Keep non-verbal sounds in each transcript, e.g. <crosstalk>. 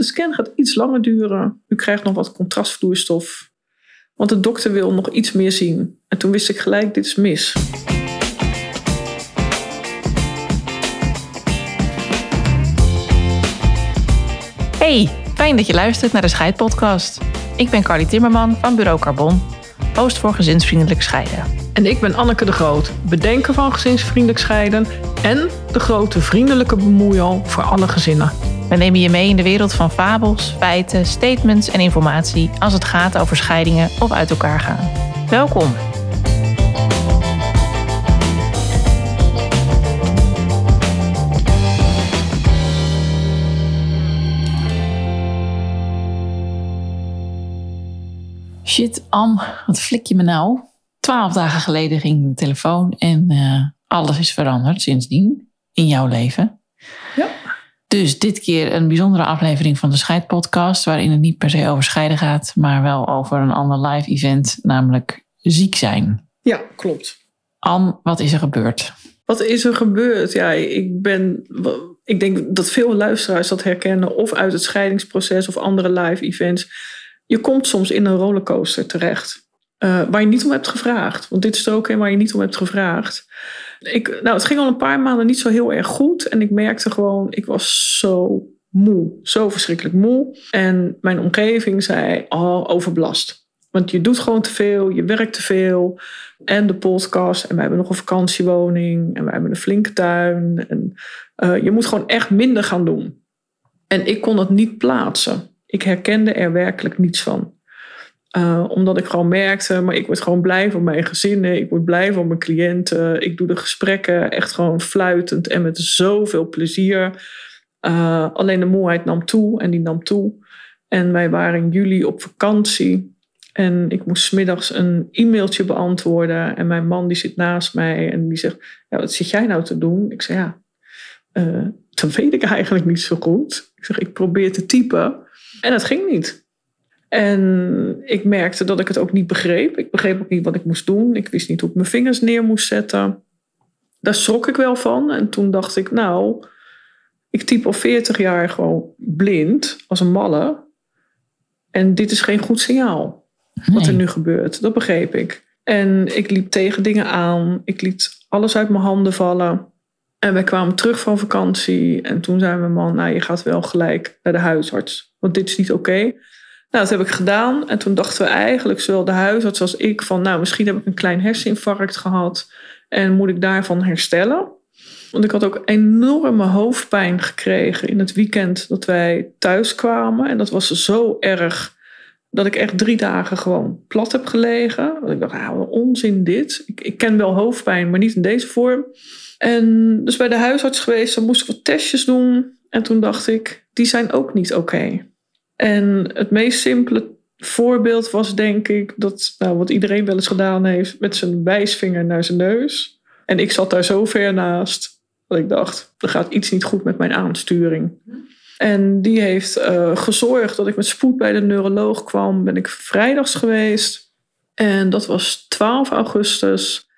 de scan gaat iets langer duren. U krijgt nog wat contrastvloeistof. Want de dokter wil nog iets meer zien. En toen wist ik gelijk, dit is mis. Hey, fijn dat je luistert naar de Scheidpodcast. Ik ben Carly Timmerman van Bureau Carbon, host voor gezinsvriendelijk scheiden. En ik ben Anneke de Groot, bedenker van gezinsvriendelijk scheiden en de grote vriendelijke bemoeial voor alle gezinnen. We nemen je mee in de wereld van fabels, feiten, statements en informatie als het gaat over scheidingen of uit elkaar gaan. Welkom. Shit, Am, wat flik je me nou? Twaalf dagen geleden ging de telefoon en eh, alles is veranderd sindsdien in jouw leven. Dus dit keer een bijzondere aflevering van de Scheidpodcast, waarin het niet per se over scheiden gaat, maar wel over een ander live event, namelijk ziek zijn. Ja, klopt. Anne, wat is er gebeurd? Wat is er gebeurd? Ja, ik ben. Ik denk dat veel luisteraars dat herkennen, of uit het scheidingsproces of andere live events. Je komt soms in een rollercoaster terecht. Uh, waar je niet om hebt gevraagd. Want dit is er ook een waar je niet om hebt gevraagd. Ik, nou, het ging al een paar maanden niet zo heel erg goed. En ik merkte gewoon, ik was zo moe. Zo verschrikkelijk moe. En mijn omgeving zei, oh, overbelast. Want je doet gewoon te veel, je werkt te veel. En de podcast. En wij hebben nog een vakantiewoning. En wij hebben een flinke tuin. En uh, je moet gewoon echt minder gaan doen. En ik kon het niet plaatsen. Ik herkende er werkelijk niets van. Uh, omdat ik gewoon merkte, maar ik word gewoon blij van mijn gezinnen. Ik word blij van mijn cliënten. Ik doe de gesprekken echt gewoon fluitend en met zoveel plezier. Uh, alleen de moeheid nam toe en die nam toe. En wij waren in juli op vakantie. En ik moest smiddags een e-mailtje beantwoorden. En mijn man die zit naast mij en die zegt, ja, wat zit jij nou te doen? Ik zeg, ja, uh, dat weet ik eigenlijk niet zo goed. Ik zeg, ik probeer te typen. En het ging niet. En ik merkte dat ik het ook niet begreep. Ik begreep ook niet wat ik moest doen. Ik wist niet hoe ik mijn vingers neer moest zetten. Daar schrok ik wel van. En toen dacht ik, nou, ik typ al 40 jaar gewoon blind, als een malle. En dit is geen goed signaal, wat er nu gebeurt. Dat begreep ik. En ik liep tegen dingen aan. Ik liet alles uit mijn handen vallen. En wij kwamen terug van vakantie. En toen zei mijn man, nou, je gaat wel gelijk naar de huisarts. Want dit is niet oké. Nou, dat heb ik gedaan. En toen dachten we eigenlijk, zowel de huisarts als ik, van nou, misschien heb ik een klein herseninfarct gehad. En moet ik daarvan herstellen? Want ik had ook enorme hoofdpijn gekregen in het weekend dat wij thuis kwamen. En dat was zo erg dat ik echt drie dagen gewoon plat heb gelegen. Want ik dacht, ah, wat onzin dit. Ik, ik ken wel hoofdpijn, maar niet in deze vorm. En dus bij de huisarts geweest, dan moest ik wat testjes doen. En toen dacht ik, die zijn ook niet oké. En het meest simpele voorbeeld was denk ik dat, nou, wat iedereen wel eens gedaan heeft, met zijn wijsvinger naar zijn neus. En ik zat daar zo ver naast dat ik dacht, er gaat iets niet goed met mijn aansturing. En die heeft uh, gezorgd dat ik met spoed bij de neuroloog kwam. Ben ik vrijdags geweest. En dat was 12 augustus.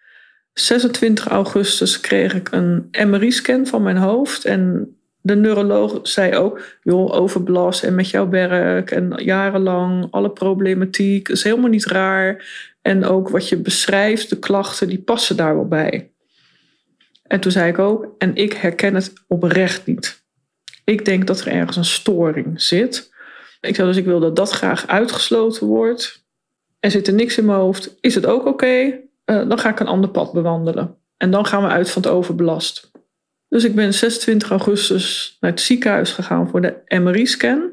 26 augustus kreeg ik een MRI-scan van mijn hoofd. En de neuroloog zei ook, joh, overbelast en met jouw werk en jarenlang alle problematiek, is helemaal niet raar. En ook wat je beschrijft, de klachten, die passen daar wel bij. En toen zei ik ook, en ik herken het oprecht niet. Ik denk dat er ergens een storing zit. Ik zei dus, ik wil dat dat graag uitgesloten wordt. Er zit er niks in mijn hoofd. Is het ook oké? Uh, dan ga ik een ander pad bewandelen. En dan gaan we uit van het overbelast. Dus ik ben 26 augustus naar het ziekenhuis gegaan voor de MRI-scan.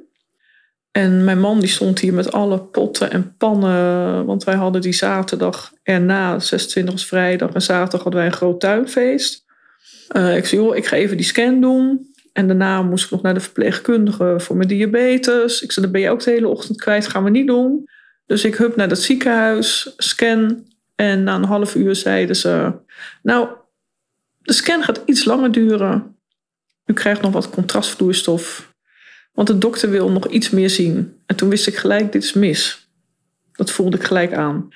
En mijn man die stond hier met alle potten en pannen. Want wij hadden die zaterdag erna, 26 was vrijdag en zaterdag hadden wij een groot tuinfeest. Uh, ik zei, joh, ik ga even die scan doen. En daarna moest ik nog naar de verpleegkundige voor mijn diabetes. Ik zei, dan ben je ook de hele ochtend kwijt, gaan we niet doen. Dus ik hup naar het ziekenhuis, scan. En na een half uur zeiden ze, nou, de scan gaat iets langer duren. U krijgt nog wat contrastvloeistof. Want de dokter wil nog iets meer zien. En toen wist ik gelijk, dit is mis. Dat voelde ik gelijk aan.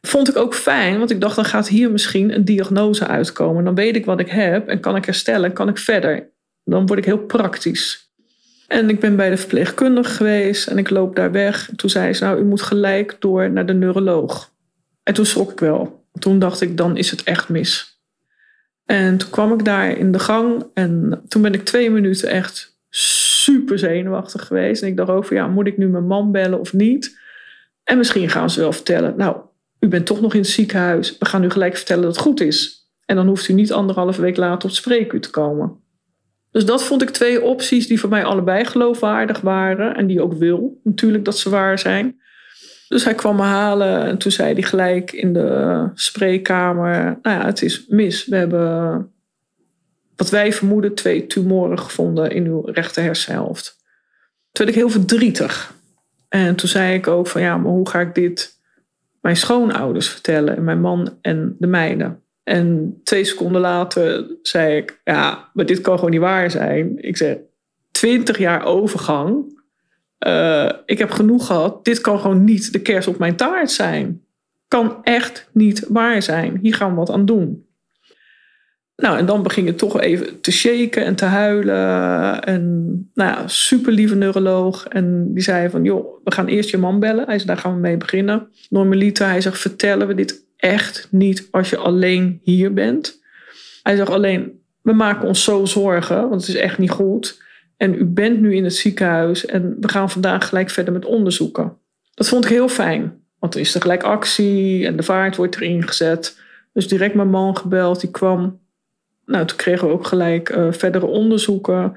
Vond ik ook fijn, want ik dacht, dan gaat hier misschien een diagnose uitkomen. Dan weet ik wat ik heb en kan ik herstellen en kan ik verder. Dan word ik heel praktisch. En ik ben bij de verpleegkundige geweest en ik loop daar weg. Toen zei ze, nou, u moet gelijk door naar de neuroloog. En toen schrok ik wel. Toen dacht ik, dan is het echt mis. En toen kwam ik daar in de gang en toen ben ik twee minuten echt super zenuwachtig geweest. En ik dacht over, ja, moet ik nu mijn man bellen of niet? En misschien gaan ze wel vertellen, nou, u bent toch nog in het ziekenhuis. We gaan u gelijk vertellen dat het goed is. En dan hoeft u niet anderhalve week later op het spreekuur te komen. Dus dat vond ik twee opties die voor mij allebei geloofwaardig waren. En die ook wil, natuurlijk, dat ze waar zijn. Dus hij kwam me halen en toen zei hij gelijk in de spreekkamer: Nou ja, het is mis. We hebben, wat wij vermoeden, twee tumoren gevonden in uw rechter hersenhelft. Toen werd ik heel verdrietig. En toen zei ik ook: van ja, maar hoe ga ik dit mijn schoonouders vertellen? En mijn man en de meiden. En twee seconden later zei ik: Ja, maar dit kan gewoon niet waar zijn. Ik zeg: 20 jaar overgang. Uh, ik heb genoeg gehad. Dit kan gewoon niet de kers op mijn taart zijn. Kan echt niet waar zijn. Hier gaan we wat aan doen. Nou, en dan begin je toch even te shaken en te huilen. En nou ja, super lieve neuroloog. En die zei van, joh, we gaan eerst je man bellen. Hij zei, daar gaan we mee beginnen. Normaliter, hij zegt, vertellen we dit echt niet als je alleen hier bent. Hij zegt alleen, we maken ons zo zorgen, want het is echt niet goed. En u bent nu in het ziekenhuis en we gaan vandaag gelijk verder met onderzoeken. Dat vond ik heel fijn, want er is er gelijk actie en de vaart wordt erin gezet. Dus direct mijn man gebeld, die kwam. Nou, toen kregen we ook gelijk uh, verdere onderzoeken.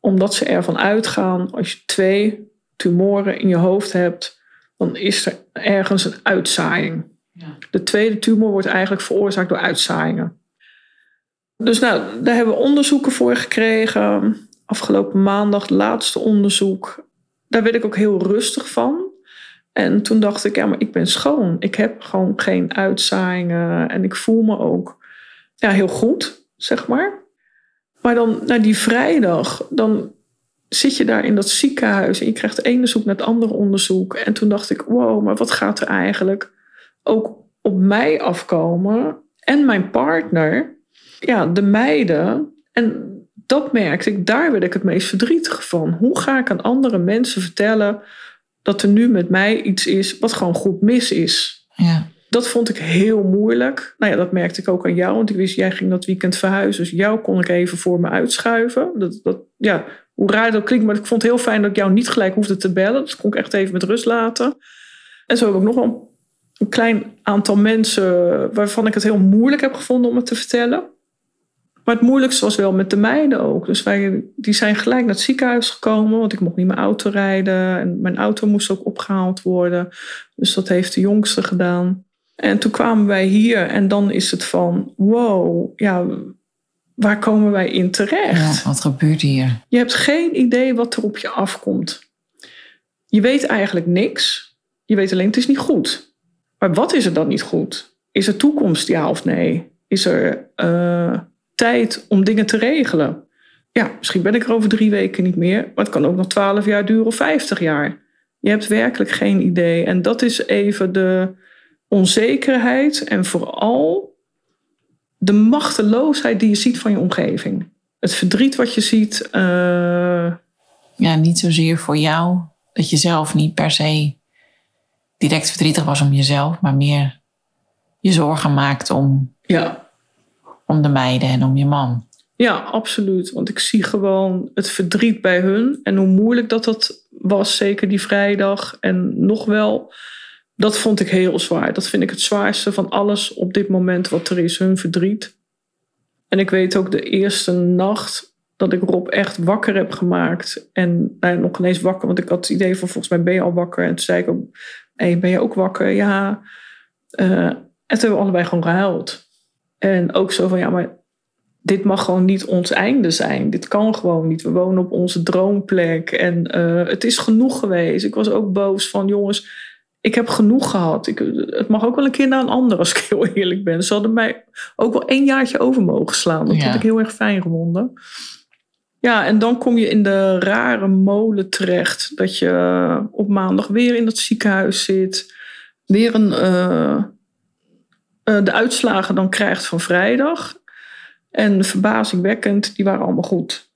Omdat ze ervan uitgaan, als je twee tumoren in je hoofd hebt, dan is er ergens een uitzaaiing. Ja. De tweede tumor wordt eigenlijk veroorzaakt door uitzaaiingen. Dus nou, daar hebben we onderzoeken voor gekregen afgelopen maandag laatste onderzoek. Daar werd ik ook heel rustig van. En toen dacht ik, ja, maar ik ben schoon. Ik heb gewoon geen uitzaaiingen. En ik voel me ook ja, heel goed, zeg maar. Maar dan naar die vrijdag, dan zit je daar in dat ziekenhuis en je krijgt het ene onderzoek naar het andere onderzoek. En toen dacht ik, wow, maar wat gaat er eigenlijk ook op mij afkomen? En mijn partner, ja, de meiden. En dat merkte ik, daar werd ik het meest verdrietig van. Hoe ga ik aan andere mensen vertellen dat er nu met mij iets is wat gewoon goed mis is? Ja. Dat vond ik heel moeilijk. Nou ja, dat merkte ik ook aan jou, want ik wist, jij ging dat weekend verhuizen. Dus jou kon ik even voor me uitschuiven. Dat, dat, ja, hoe raar dat klinkt, maar ik vond het heel fijn dat ik jou niet gelijk hoefde te bellen. Dat kon ik echt even met rust laten. En zo heb ik nog wel een klein aantal mensen waarvan ik het heel moeilijk heb gevonden om het te vertellen. Maar het moeilijkste was wel met de meiden ook. Dus wij, die zijn gelijk naar het ziekenhuis gekomen, want ik mocht niet mijn auto rijden. En mijn auto moest ook opgehaald worden. Dus dat heeft de jongste gedaan. En toen kwamen wij hier en dan is het van, wow, ja, waar komen wij in terecht? Ja, wat gebeurt hier? Je hebt geen idee wat er op je afkomt. Je weet eigenlijk niks. Je weet alleen, het is niet goed. Maar wat is er dan niet goed? Is er toekomst, ja of nee? Is er uh, tijd om dingen te regelen. Ja, misschien ben ik er over drie weken niet meer, maar het kan ook nog twaalf jaar duren of vijftig jaar. Je hebt werkelijk geen idee. En dat is even de onzekerheid en vooral de machteloosheid die je ziet van je omgeving. Het verdriet wat je ziet. Uh... Ja, niet zozeer voor jou, dat je zelf niet per se direct verdrietig was om jezelf, maar meer je zorgen maakt om ja om de meiden en om je man. Ja, absoluut. Want ik zie gewoon het verdriet bij hun. En hoe moeilijk dat dat was, zeker die vrijdag. En nog wel, dat vond ik heel zwaar. Dat vind ik het zwaarste van alles op dit moment wat er is, hun verdriet. En ik weet ook de eerste nacht dat ik Rob echt wakker heb gemaakt. En nou, nog ineens wakker, want ik had het idee van volgens mij ben je al wakker. En toen zei ik ook, hey, ben je ook wakker? Ja. Uh, en toen hebben we allebei gewoon gehuild. En ook zo van, ja, maar dit mag gewoon niet ons einde zijn. Dit kan gewoon niet. We wonen op onze droomplek en uh, het is genoeg geweest. Ik was ook boos van, jongens, ik heb genoeg gehad. Ik, het mag ook wel een keer naar een ander, als ik heel eerlijk ben. Ze hadden mij ook wel één jaartje over mogen slaan. Dat ja. had ik heel erg fijn gevonden. Ja, en dan kom je in de rare molen terecht. Dat je op maandag weer in het ziekenhuis zit. Weer een... Uh, eh, de uitslagen dan krijgt van vrijdag. En verbazingwekkend, die waren allemaal goed.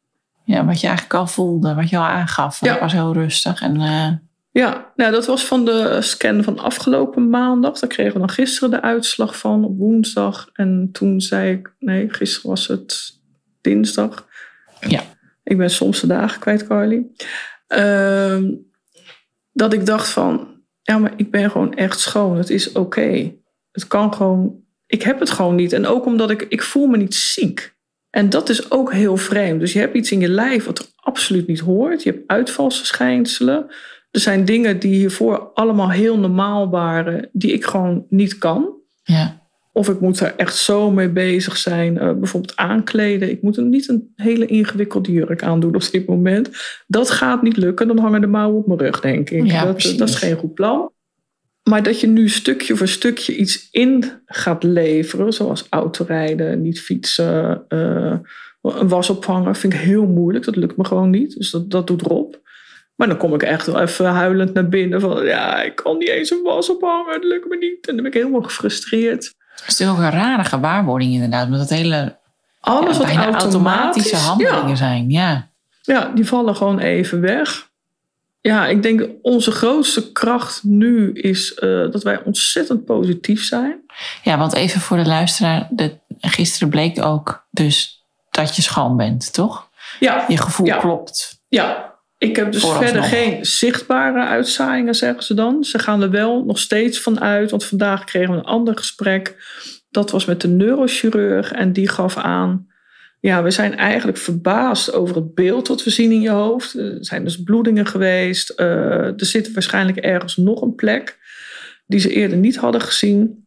Ja, wat je eigenlijk al voelde, wat je al aangaf. Ja. Het was heel rustig. En, eh, Ja, nou, dat was van de scan van afgelopen maandag. Daar kregen we dan gisteren de uitslag van op woensdag. En toen zei ik, nee, gisteren was het dinsdag. Ja. Ik ben soms de dagen kwijt, Carly. Ehm, dat ik dacht van, ja, maar ik ben gewoon echt schoon. Het is oké. Het kan gewoon, ik heb het gewoon niet. En ook omdat ik, ik voel me niet ziek. En dat is ook heel vreemd. Dus je hebt iets in je lijf wat er absoluut niet hoort. Je hebt uitvalsverschijnselen. Er zijn dingen die hiervoor allemaal heel normaal waren, die ik gewoon niet kan. ja. Of ik moet er echt zo mee bezig zijn. eh, bijvoorbeeld aankleden. Ik moet er niet een hele ingewikkelde jurk aandoen op dit moment. Dat gaat niet lukken. Dan hangen de mouwen op mijn rug, denk ik. Ja, dat, precies. dat is geen goed plan. Maar dat je nu stukje voor stukje iets in gaat leveren. Zoals autorijden, niet fietsen, eh, een was ophangen. Vind ik heel moeilijk. Dat lukt me gewoon niet. Dus dat, dat doet Rob. Maar dan kom ik echt wel even huilend naar binnen. Van ja, ik kan niet eens een was ophangen. Dat lukt me niet. En dan ben ik helemaal gefrustreerd. Het is natuurlijk ook een rare gewaarwording inderdaad. Omdat het hele Alles ja, wat automatisch, automatische handelingen Ja, zijn. Ja. ja, die vallen gewoon even weg. Ja, ik denk onze grootste kracht nu is eh, dat wij ontzettend positief zijn. ja, want even voor de luisteraar. De, gisteren bleek ook dus dat je schoon bent, toch? Ja, Je gevoel Ja. klopt. ja. Ik heb dus Vooralsnog. verder geen zichtbare uitzaaiingen, zeggen ze dan. Ze gaan er wel nog steeds van uit. Want vandaag kregen we een ander gesprek. Dat was met de neurochirurg. En die gaf aan... Ja, we zijn eigenlijk verbaasd over het beeld dat we zien in je hoofd. Er zijn dus bloedingen geweest. Eh, er zit waarschijnlijk ergens nog een plek die ze eerder niet hadden gezien.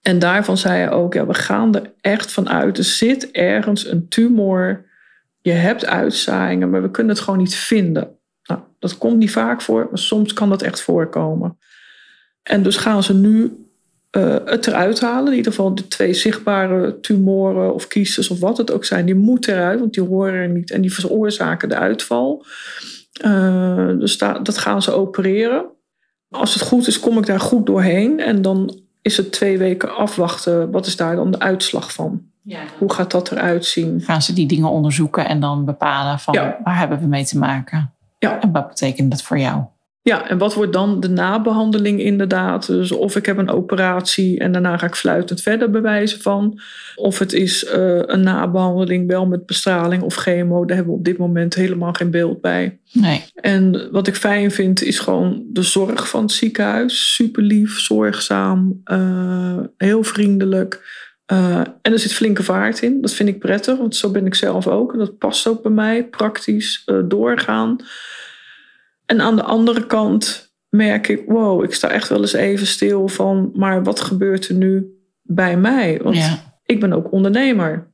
En daarvan zei hij ook, ja, we gaan er echt van uit. Er zit ergens een tumor. Je hebt uitzaaiingen, maar we kunnen het gewoon niet vinden. Nou, dat komt niet vaak voor, maar soms kan dat echt voorkomen. En dus gaan ze nu eh, het eruit halen. In ieder geval de twee zichtbare tumoren of kiezers of wat het ook zijn, die moeten eruit, want die horen er niet en die veroorzaken de uitval. Eh, dus da- dat gaan ze opereren. Als het goed is, kom ik daar goed doorheen. En dan is het twee weken afwachten. Wat is daar dan de uitslag van? Hoe gaat dat eruit zien? Gaan ze die dingen onderzoeken en dan bepalen van Ja. waar hebben we mee te maken? Ja. En wat betekent dat voor jou? Ja, en wat wordt dan de nabehandeling inderdaad? Dus of ik heb een operatie en daarna ga ik fluitend verder bewijzen van. Of het is eh, een nabehandeling wel met bestraling of chemo. Daar hebben we op dit moment helemaal geen beeld bij. Nee. En wat ik fijn vind is gewoon de zorg van het ziekenhuis. Super lief, zorgzaam, eh, heel vriendelijk. Eh, en er zit flinke vaart in. Dat vind ik prettig, want zo ben ik zelf ook. En dat past ook bij mij, praktisch doorgaan. En aan de andere kant merk ik, wow, ik sta echt wel eens even stil van, maar wat gebeurt er nu bij mij? Want Ja. ik ben ook ondernemer.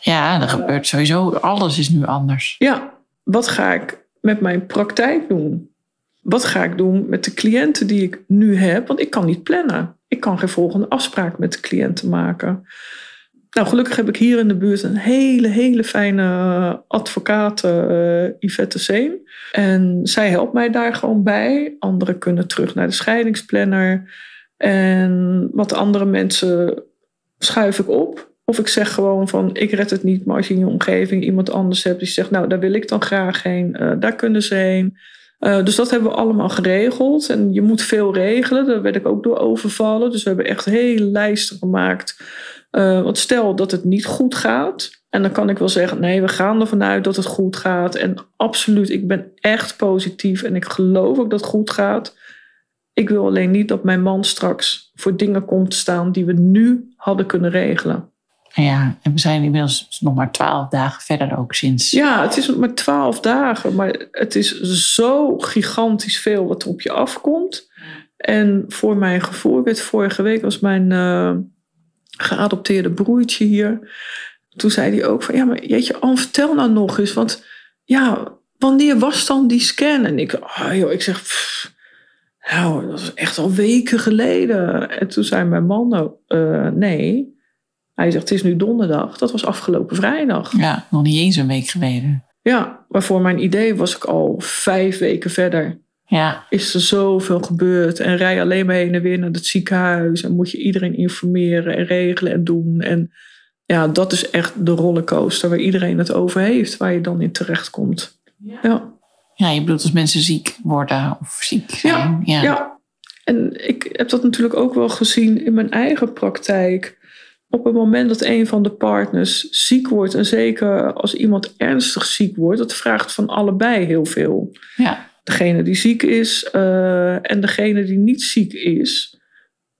ja, er gebeurt sowieso, alles is nu anders. Ja, wat ga ik met mijn praktijk doen? Wat ga ik doen met de cliënten die ik nu heb? Want ik kan niet plannen. Ik kan geen volgende afspraak met de cliënten maken. Nou, gelukkig heb ik hier in de buurt een hele, hele fijne advocaat, eh, Yvette Seen. En zij helpt mij daar gewoon bij. Anderen kunnen terug naar de scheidingsplanner. En wat andere mensen schuif ik op. Of ik zeg gewoon van, ik red het niet. Maar als je in je omgeving iemand anders hebt die zegt, nou, daar wil ik dan graag heen. eh, daar kunnen ze heen. Eh, dus dat hebben we allemaal geregeld. En je moet veel regelen. Daar werd ik ook door overvallen. Dus we hebben echt hele lijsten gemaakt. Eh, want stel dat het niet goed gaat. En dan kan ik wel zeggen, nee, we gaan ervan uit dat het goed gaat. En absoluut, ik ben echt positief. En ik geloof ook dat het goed gaat. Ik wil alleen niet dat mijn man straks voor dingen komt te staan die we nu hadden kunnen regelen. Ja, en we zijn inmiddels nog maar twaalf dagen verder ook sinds. Ja, het is maar twaalf dagen, maar het is zo gigantisch veel wat er op je afkomt. En voor mijn gevoel, ik weet, vorige week was mijn eh, geadopteerde broertje hier. Toen zei hij ook van, ja, maar jeetje, Anne, vertel nou nog eens. Want ja, wanneer was dan die scan? En ik, ah, joh, ik zeg, pff, nou, dat is echt al weken geleden. En toen zei mijn man, nou, nee. Hij zegt, het is nu donderdag. Dat was afgelopen vrijdag. Ja, nog niet eens een week geleden. Ja, maar voor mijn idee was ik al vijf weken verder. Ja, Is er zoveel gebeurd en rij alleen maar heen en weer naar het ziekenhuis. En moet je iedereen informeren en regelen en doen. En Ja, dat is echt de rollercoaster waar iedereen het over heeft, waar je dan in terechtkomt. Ja. ja. Ja, je bedoelt als mensen ziek worden of ziek zijn. Ja, ja. En ik heb dat natuurlijk ook wel gezien in mijn eigen praktijk. Op het moment dat een van de partners ziek wordt, en zeker als iemand ernstig ziek wordt, dat vraagt van allebei heel veel. Ja. Degene die ziek is uh, en degene die niet ziek is.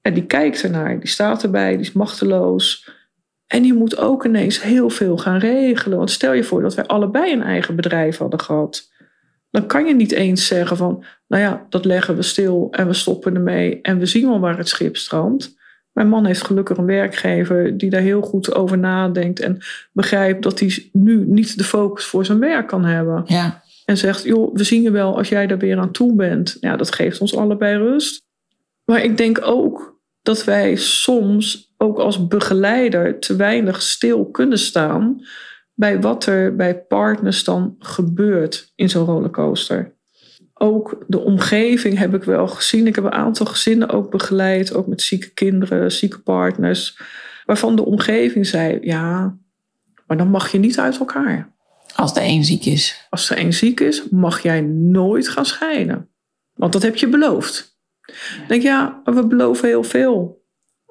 En die kijkt ernaar, die staat erbij, die is machteloos. En die moet ook ineens heel veel gaan regelen. Want stel je voor dat wij allebei een eigen bedrijf hadden gehad. Dan kan je niet eens zeggen van, nou ja, dat leggen we stil en we stoppen ermee en we zien wel waar het schip strandt. Mijn man heeft gelukkig een werkgever die daar heel goed over nadenkt en begrijpt dat hij nu niet de focus voor zijn werk kan hebben. Ja. En zegt, joh, we zien je wel als jij daar weer aan toe bent. Ja, dat geeft ons allebei rust. Maar ik denk ook dat wij soms ook als begeleider te weinig stil kunnen staan bij wat er bij partners dan gebeurt in zo'n rollercoaster. Ook de omgeving heb ik wel gezien. Ik heb een aantal gezinnen ook begeleid, ook met zieke kinderen, zieke partners, waarvan de omgeving zei: ja, maar dan mag je niet uit elkaar. Als de een ziek is. Als er een ziek is, mag jij nooit gaan scheiden. Want dat heb je beloofd. Denk ja, we beloven heel veel.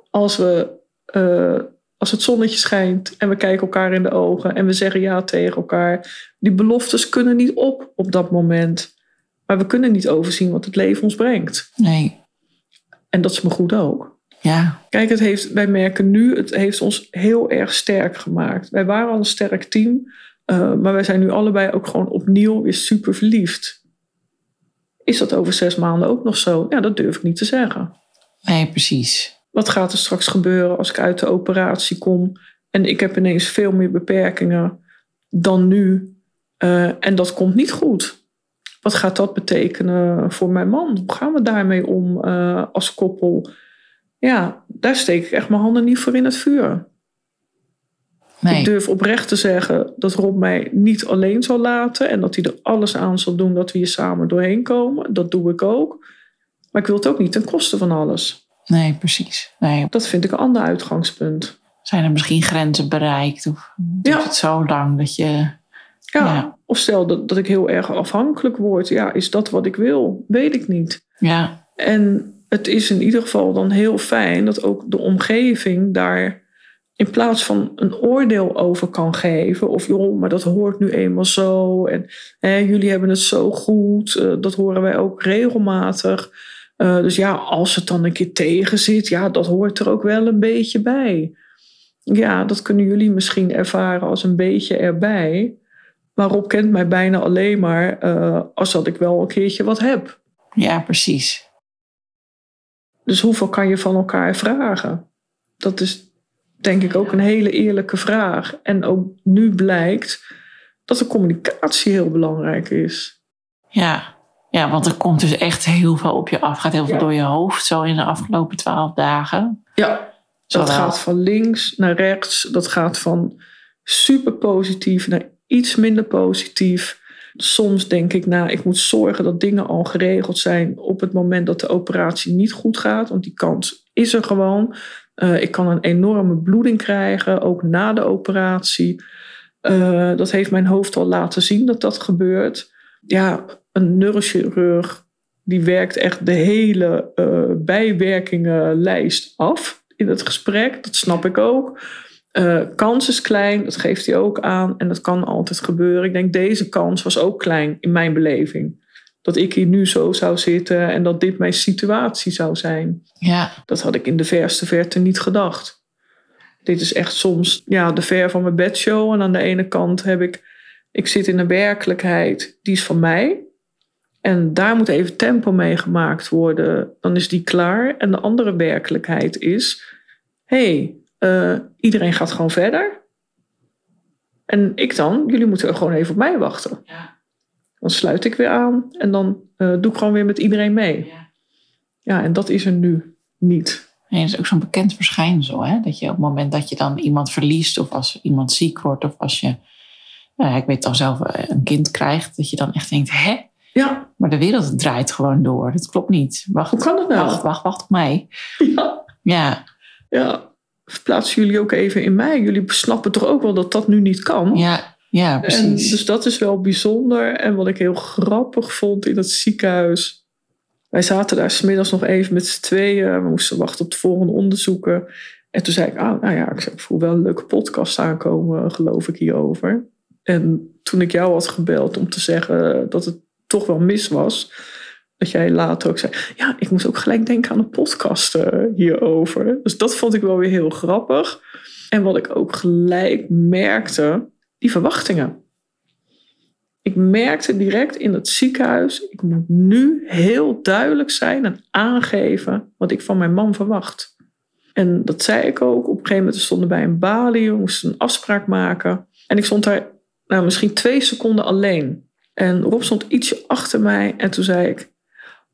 Als we uh, als het zonnetje schijnt en we kijken elkaar in de ogen en we zeggen ja tegen elkaar. Die beloftes kunnen niet op op dat moment. Maar we kunnen niet overzien wat het leven ons brengt. Nee. En dat is me goed ook. Ja. Kijk, het heeft, wij merken nu, het heeft ons heel erg sterk gemaakt. Wij waren al een sterk team, uh, maar wij zijn nu allebei ook gewoon opnieuw weer super verliefd. Is dat over zes maanden ook nog zo? Ja, dat durf ik niet te zeggen. Nee, precies. Wat gaat er straks gebeuren als ik uit de operatie kom en ik heb ineens veel meer beperkingen dan nu? Uh, en dat komt niet goed. Wat gaat dat betekenen voor mijn man? Hoe gaan we daarmee om uh, als koppel? Ja, daar steek ik echt mijn handen niet voor in het vuur. Nee. Ik durf oprecht te zeggen dat Rob mij niet alleen zal laten en dat hij er alles aan zal doen dat we hier samen doorheen komen. Dat doe ik ook. Maar ik wil het ook niet ten koste van alles. Nee, precies. Nee. Dat vind ik een ander uitgangspunt. Zijn er misschien grenzen bereikt? Of Ja. het zo lang dat je... Ja. Ja. Of stel dat, dat ik heel erg afhankelijk word. Ja, is dat wat ik wil? Weet ik niet. Ja, En het is in ieder geval dan heel fijn dat ook de omgeving daar in plaats van een oordeel over kan geven. Of joh, maar dat hoort nu eenmaal zo. En hè, jullie hebben het zo goed. eh, dat horen wij ook regelmatig. Eh, dus ja, als het dan een keer tegen zit, ja, dat hoort er ook wel een beetje bij. Ja, dat kunnen jullie misschien ervaren als een beetje erbij. Maar Rob kent mij bijna alleen maar eh, als dat ik wel een keertje wat heb. ja, precies. Dus hoeveel kan je van elkaar vragen? Dat is denk ik ook een hele eerlijke vraag. En ook nu blijkt dat de communicatie heel belangrijk is. Ja. ja, want er komt dus echt heel veel op je af. Gaat heel veel Ja. door je hoofd zo in de afgelopen twaalf dagen. Ja, dat gaat van links naar rechts. Dat gaat van super positief naar iets minder positief. Soms denk ik, nou, ik moet zorgen dat dingen al geregeld zijn op het moment dat de operatie niet goed gaat. Want die kans is er gewoon. Eh, ik kan een enorme bloeding krijgen, ook na de operatie. Eh, dat heeft mijn hoofd al laten zien dat dat gebeurt. Ja, een neurochirurg die werkt echt de hele eh, bijwerkingenlijst af in het gesprek. Dat snap ik ook. Kans is klein, dat geeft hij ook aan. En dat kan altijd gebeuren. Ik denk, deze kans was ook klein in mijn beleving. Dat ik hier nu zo zou zitten en dat dit mijn situatie zou zijn. Ja, Dat had ik in de verste verte niet gedacht. Dit is echt soms ja, de ver van mijn bedshow. En aan de ene kant heb ik, ik zit in een werkelijkheid, die is van mij. En daar moet even tempo mee gemaakt worden. Dan is die klaar. En de andere werkelijkheid is, hé, hey, eh, iedereen gaat gewoon verder. En ik dan, jullie moeten gewoon even op mij wachten. Ja. Dan sluit ik weer aan en dan eh, doe ik gewoon weer met iedereen mee. Ja. Ja, en dat is er nu niet. En dat is ook zo'n bekend verschijnsel, hè? Dat je op het moment dat je dan iemand verliest, of als iemand ziek wordt, of als je, nou ik weet dan zelf, eh, een kind krijgt, dat je dan echt denkt, hè? Ja, Maar de wereld draait gewoon door. Dat klopt niet. Wacht, hoe kan het nou? wacht, wacht, wacht op mij. Ja, Ja, ja. verplaatsen jullie ook even in mij. Jullie snappen toch ook wel dat dat nu niet kan? Ja, ja En precies. dus dat is wel bijzonder. En wat ik heel grappig vond in het ziekenhuis. Wij zaten daar smiddags nog even met z'n tweeën. We moesten wachten op de volgende onderzoeken. En toen zei ik, ah, nou ja, ik, zei, ik voel wel een leuke podcast aankomen, geloof ik, hierover. En toen ik jou had gebeld om te zeggen dat het toch wel mis was, dat jij later ook zei, ja, ik moest ook gelijk denken aan een podcast eh, hierover. Dus dat vond ik wel weer heel grappig. En wat ik ook gelijk merkte, die verwachtingen. Ik merkte direct in het ziekenhuis, ik moet nu heel duidelijk zijn en aangeven wat ik van mijn man verwacht. En dat zei ik ook. Op een gegeven moment we stonden bij een balie, we moesten een afspraak maken. En ik stond daar nou, misschien twee seconden alleen. En Rob stond ietsje achter mij en toen zei ik,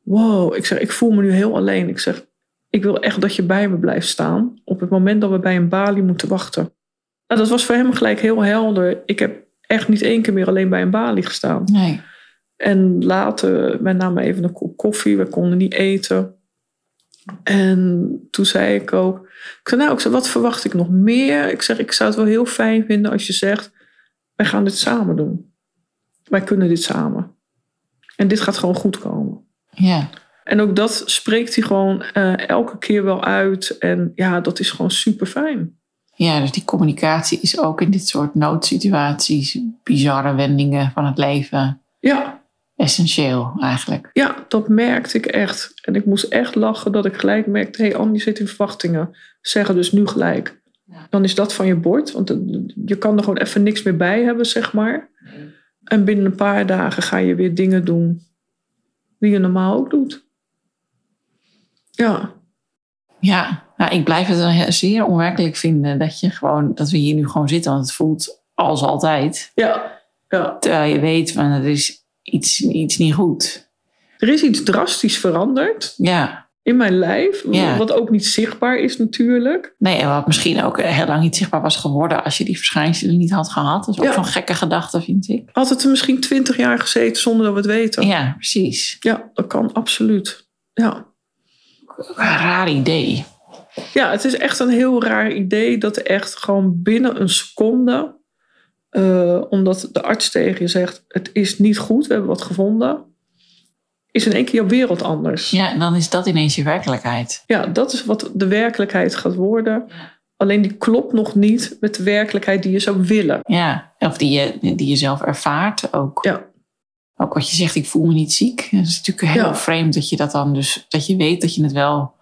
wow, ik zeg, ik voel me nu heel alleen. Ik zeg, ik wil echt dat je bij me blijft staan op het moment dat we bij een balie moeten wachten. Nou, dat was voor hem gelijk heel helder. Ik heb echt niet één keer meer alleen bij een balie gestaan. Nee. En later, wij namen even een kop koffie, we konden niet eten. En toen zei ik ook, ik zei, nou, ik zei, wat verwacht ik nog meer? Ik zeg, ik zou het wel heel fijn vinden als je zegt, wij gaan dit samen doen. Wij kunnen dit samen. En dit gaat gewoon goed komen. Ja. En ook dat spreekt hij gewoon eh, elke keer wel uit. En ja, dat is gewoon super fijn. Ja, dus die communicatie is ook in dit soort noodsituaties, bizarre wendingen van het leven, Ja, essentieel eigenlijk. ja, dat merkte ik echt. En ik moest echt lachen dat ik gelijk merkte, hé, hey, Andy zit in verwachtingen. Zeggen dus nu gelijk. Ja. Dan is dat van je bord. Want je kan er gewoon even niks meer bij hebben, zeg maar. En binnen een paar dagen ga je weer dingen doen die je normaal ook doet. Ja, Ja, nou, ik blijf het zeer onwerkelijk vinden dat, je gewoon, dat we hier nu gewoon zitten. Want het voelt als altijd. ja, ja. Terwijl je weet, van, er is iets, iets niet goed. Er is iets drastisch veranderd Ja, in mijn lijf. Ja. Wat ook niet zichtbaar is natuurlijk. nee, en wat misschien ook heel lang niet zichtbaar was geworden als je die verschijnselen niet had gehad. Dat is ook Ja. zo'n gekke gedachte, vind ik. Had het er misschien twintig jaar gezeten zonder dat we het weten. Ja, precies. Ja, dat kan absoluut. Ja. Raar idee. Ja, het is echt een heel raar idee dat echt gewoon binnen een seconde, eh, omdat de arts tegen je zegt: het is niet goed, we hebben wat gevonden, is in één keer jouw wereld anders. Ja, en dan is dat ineens je werkelijkheid. Ja, dat is wat de werkelijkheid gaat worden. Alleen die klopt nog niet met de werkelijkheid die je zou willen. Ja, of die je, die je zelf ervaart ook. Ja. Ook wat je zegt, ik voel me niet ziek. Het is natuurlijk heel Ja. vreemd dat je dat dan dus, dat je weet dat je het wel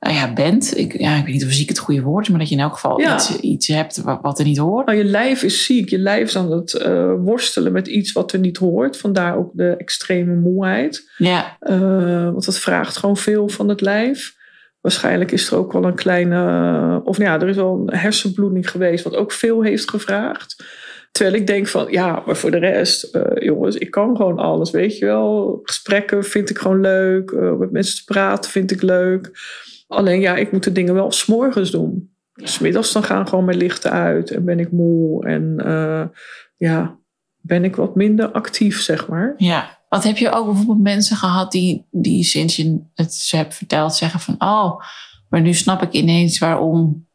nou ja, bent. Ik, ja, ik weet niet of ziek het goede woord is, maar dat je in elk geval Ja. iets, iets hebt wat, wat er niet hoort. Maar je lijf is ziek. Je lijf is aan het eh, worstelen met iets wat er niet hoort. Vandaar ook de extreme moeheid. Ja, Eh, want dat vraagt gewoon veel van het lijf. Waarschijnlijk is er ook wel een kleine. Of nou ja, er is wel een hersenbloeding geweest, wat ook veel heeft gevraagd. Terwijl ik denk van, ja, maar voor de rest, eh, jongens, ik kan gewoon alles, weet je wel. Gesprekken vind ik gewoon leuk. met mensen te praten vind ik leuk. Alleen ja, ik moet de dingen wel s'morgens doen. Smiddags dan gaan gewoon mijn lichten uit en ben ik moe. En eh, ja, ben ik wat minder actief, zeg maar. ja. Wat heb je ook bijvoorbeeld mensen gehad die, die sinds je het ze hebt verteld zeggen van... Oh, maar nu snap ik ineens waarom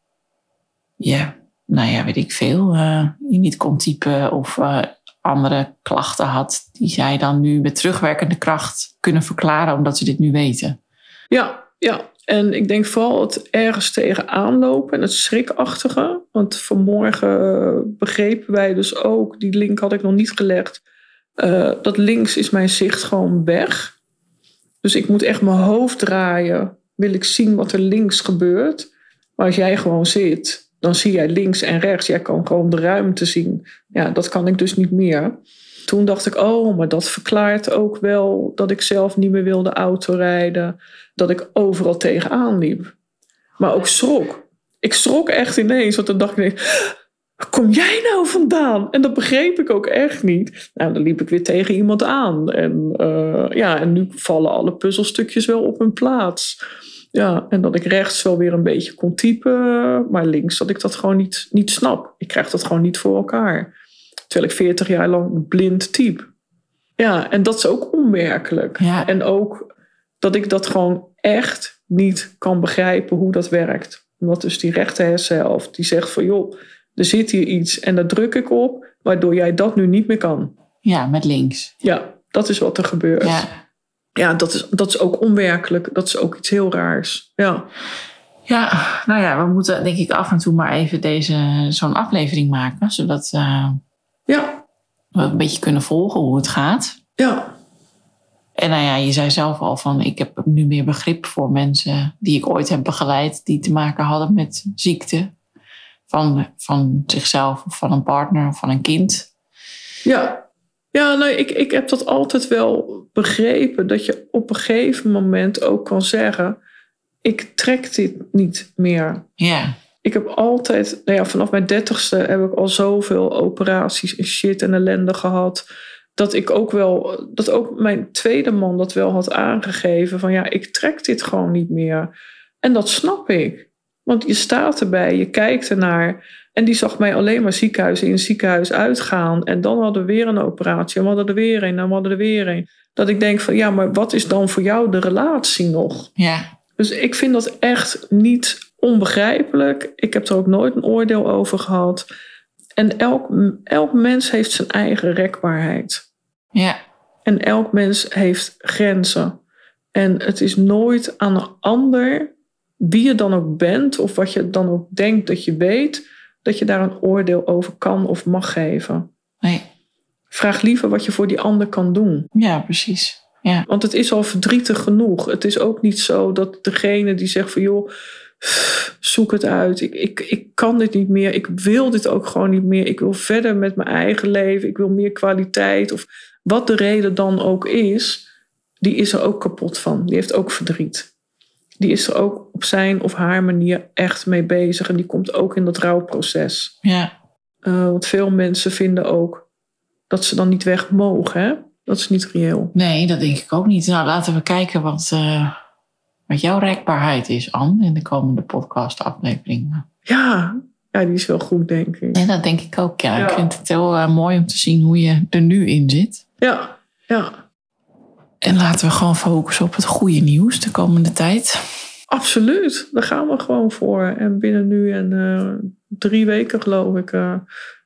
je, nou ja, weet ik veel, eh, je niet kon typen of eh, andere klachten had... die zij dan nu met terugwerkende kracht kunnen verklaren omdat ze dit nu weten. Ja, ja. En ik denk vooral het ergens tegenaan lopen en het schrikachtige. Want vanmorgen eh, begrepen wij dus ook, die link had ik nog niet gelegd, eh, dat links is mijn zicht gewoon weg. Dus ik moet echt mijn hoofd draaien, wil ik zien wat er links gebeurt. Maar als jij gewoon zit, dan zie jij links en rechts. Jij kan gewoon de ruimte zien. Ja, dat kan ik dus niet meer. Toen dacht ik, oh, maar dat verklaart ook wel dat ik zelf niet meer wilde autorijden. Dat ik overal tegenaan liep. Maar ook schrok. Ik schrok echt ineens, want dan dacht ik, waar kom jij nou vandaan? En dat begreep ik ook echt niet. Nou, dan liep ik weer tegen iemand aan. En, eh, ja, en nu vallen alle puzzelstukjes wel op hun plaats. Ja, en dat ik rechts wel weer een beetje kon typen, maar links dat ik dat gewoon niet, niet snap. Ik krijg dat gewoon niet voor elkaar. Terwijl ik 40 jaar lang blind typ. Ja, en dat is ook onwerkelijk. Ja. En ook dat ik dat gewoon echt niet kan begrijpen hoe dat werkt. Omdat dus die rechter hersenhelft die zegt van joh, er zit hier iets en daar druk ik op, waardoor jij dat nu niet meer kan. Ja, met links. Ja, dat is wat er gebeurt. Ja. Ja, dat, is, dat is ook onwerkelijk. Dat is ook iets heel raars. Ja, ja, nou ja, we moeten denk ik af en toe maar even deze, zo'n aflevering maken. Zodat eh, ja, we een beetje kunnen volgen hoe het gaat. ja, En nou ja, je zei zelf al van, ik heb nu meer begrip voor mensen die ik ooit heb begeleid, die te maken hadden met ziekte van, van zichzelf of van een partner of van een kind. ja. Ja, nee, ik, ik heb dat altijd wel begrepen. Dat je op een gegeven moment ook kan zeggen... ik trek dit niet meer. Ja, Ik heb altijd, nou ja, vanaf mijn dertigste heb ik al zoveel operaties en shit en ellende gehad. Dat ik ook wel, dat ook mijn tweede man dat wel had aangegeven. Van ja, ik trek dit gewoon niet meer. En dat snap ik. Want je staat erbij, je kijkt ernaar. En die zag mij alleen maar ziekenhuis in ziekenhuis uitgaan. En dan hadden we weer een operatie. En we hadden er weer een. En we hadden er weer een. Dat ik denk van ja, maar wat is dan voor jou de relatie nog? ja, Dus ik vind dat echt niet onbegrijpelijk. Ik heb er ook nooit een oordeel over gehad. En elk, elk mens heeft zijn eigen rekbaarheid. Ja, En elk mens heeft grenzen. En het is nooit aan een ander, wie je dan ook bent, of wat je dan ook denkt dat je weet, dat je daar een oordeel over kan of mag geven. nee, Vraag liever wat je voor die ander kan doen. ja, precies. Ja, Want het is al verdrietig genoeg. Het is ook niet zo dat degene die zegt van joh, zoek het uit. Ik, ik, ik kan dit niet meer. Ik wil dit ook gewoon niet meer. Ik wil verder met mijn eigen leven. Ik wil meer kwaliteit. Of wat de reden dan ook is, die is er ook kapot van. Die heeft ook verdriet. Die is er ook op zijn of haar manier echt mee bezig. En die komt ook in dat rouwproces. ja, Eh, want veel mensen vinden ook dat ze dan niet weg mogen. Hè? Dat is niet reëel. nee, dat denk ik ook niet. Nou, laten we kijken wat, eh, wat jouw rekbaarheid is, Anne, in de komende podcast-aflevering. Ja, ja, die is wel goed, denk ik. En dat denk ik ook, ja. Ik Ja. vind het heel eh, mooi om te zien hoe je er nu in zit. Ja, ja, En laten we gewoon focussen op het goede nieuws de komende tijd. absoluut. Daar gaan we gewoon voor. En binnen nu en eh, drie weken, geloof ik, eh,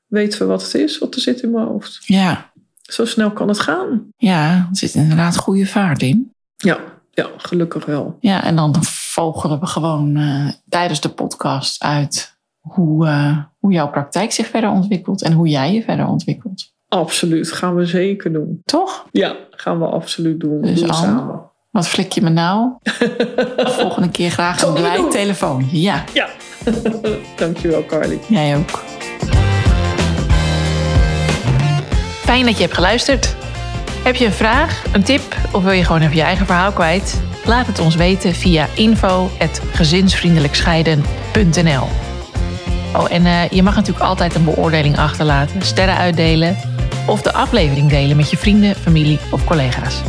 weten we wat het is, wat er zit in mijn hoofd. Ja, Zo snel kan het gaan. ja, er zit inderdaad goede vaart in. Ja, ja gelukkig wel. Ja, en dan vogelen we gewoon eh, tijdens de podcast uit hoe, hoe jouw praktijk zich verder ontwikkelt en hoe jij je verder ontwikkelt. Absoluut, gaan we zeker doen. Toch? Ja, gaan we absoluut doen. Dus doen samen. Wat flik je me nou? <laughs> Volgende keer graag een blij telefoon. Ja, Ja, <laughs> dankjewel Carly. jij ook. Fijn dat je hebt geluisterd. Heb je een vraag, een tip of wil je gewoon even je eigen verhaal kwijt? Laat het ons weten via info.gezinsvriendelijkscheiden.nl Oh, en eh, je mag natuurlijk altijd een beoordeling achterlaten, sterren uitdelen of de aflevering delen met je vrienden, familie of collega's.